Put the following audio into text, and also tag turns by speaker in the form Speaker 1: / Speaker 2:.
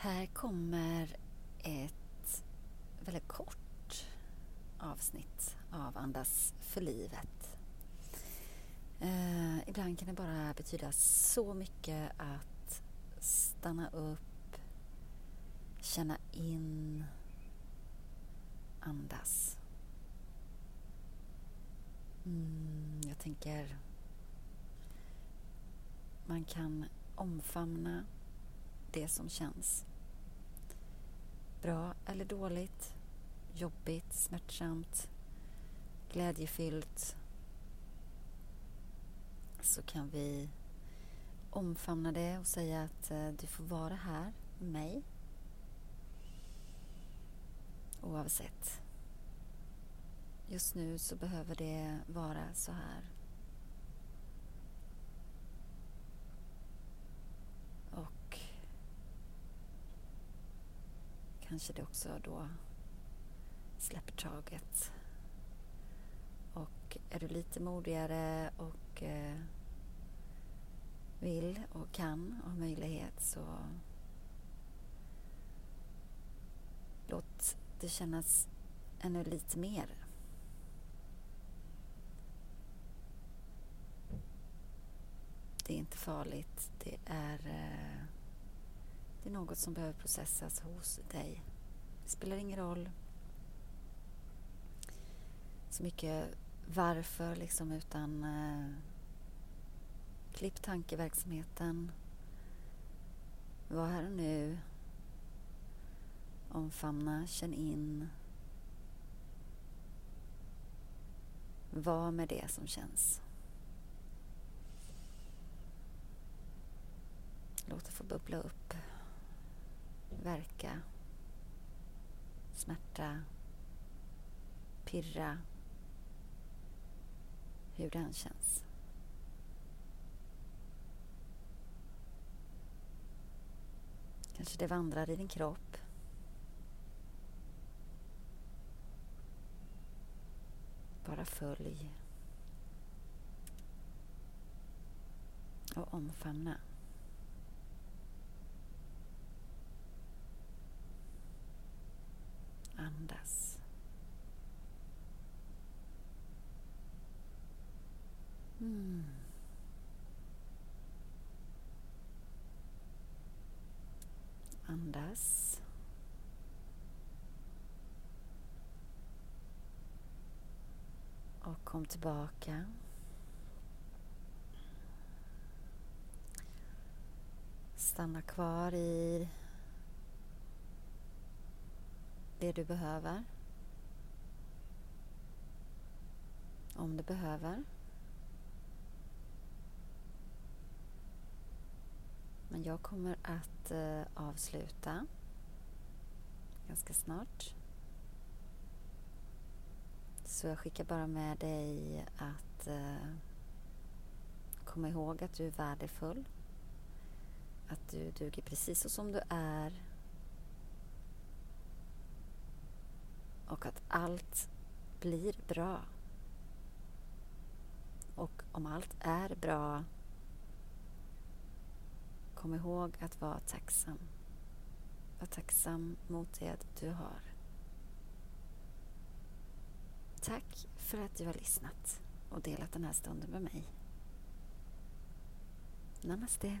Speaker 1: Här kommer ett väldigt kort avsnitt av Andas för livet. Eh, ibland kan det bara betyda så mycket att stanna upp, känna in, andas. Mm, jag tänker man kan omfamna det som känns. Bra eller dåligt, jobbigt, smärtsamt, glädjefyllt. Så kan vi omfamna det och säga att eh, du får vara här med mig. Oavsett. Just nu så behöver det vara så här. Kanske det också då släpper taget. Och är du lite modigare och eh, vill och kan och har möjlighet så låt det kännas ännu lite mer. Det är inte farligt. Det är eh, det är något som behöver processas hos dig. Det spelar ingen roll så mycket varför liksom utan eh, klipp tankeverksamheten. Var här och nu. Omfamna, känn in. Var med det som känns. Låt det få bubbla upp verka, smärta, pirra, hur den känns. Kanske det vandrar i din kropp. Bara följ. Och omfamna. Andas. Mm. Andas. Och kom tillbaka. Stanna kvar i det du behöver. Om du behöver. Men jag kommer att eh, avsluta ganska snart. Så jag skickar bara med dig att eh, komma ihåg att du är värdefull. Att du duger precis så som du är och att allt blir bra. Och om allt är bra, kom ihåg att vara tacksam. Var tacksam mot det du har. Tack för att du har lyssnat och delat den här stunden med mig. Namaste.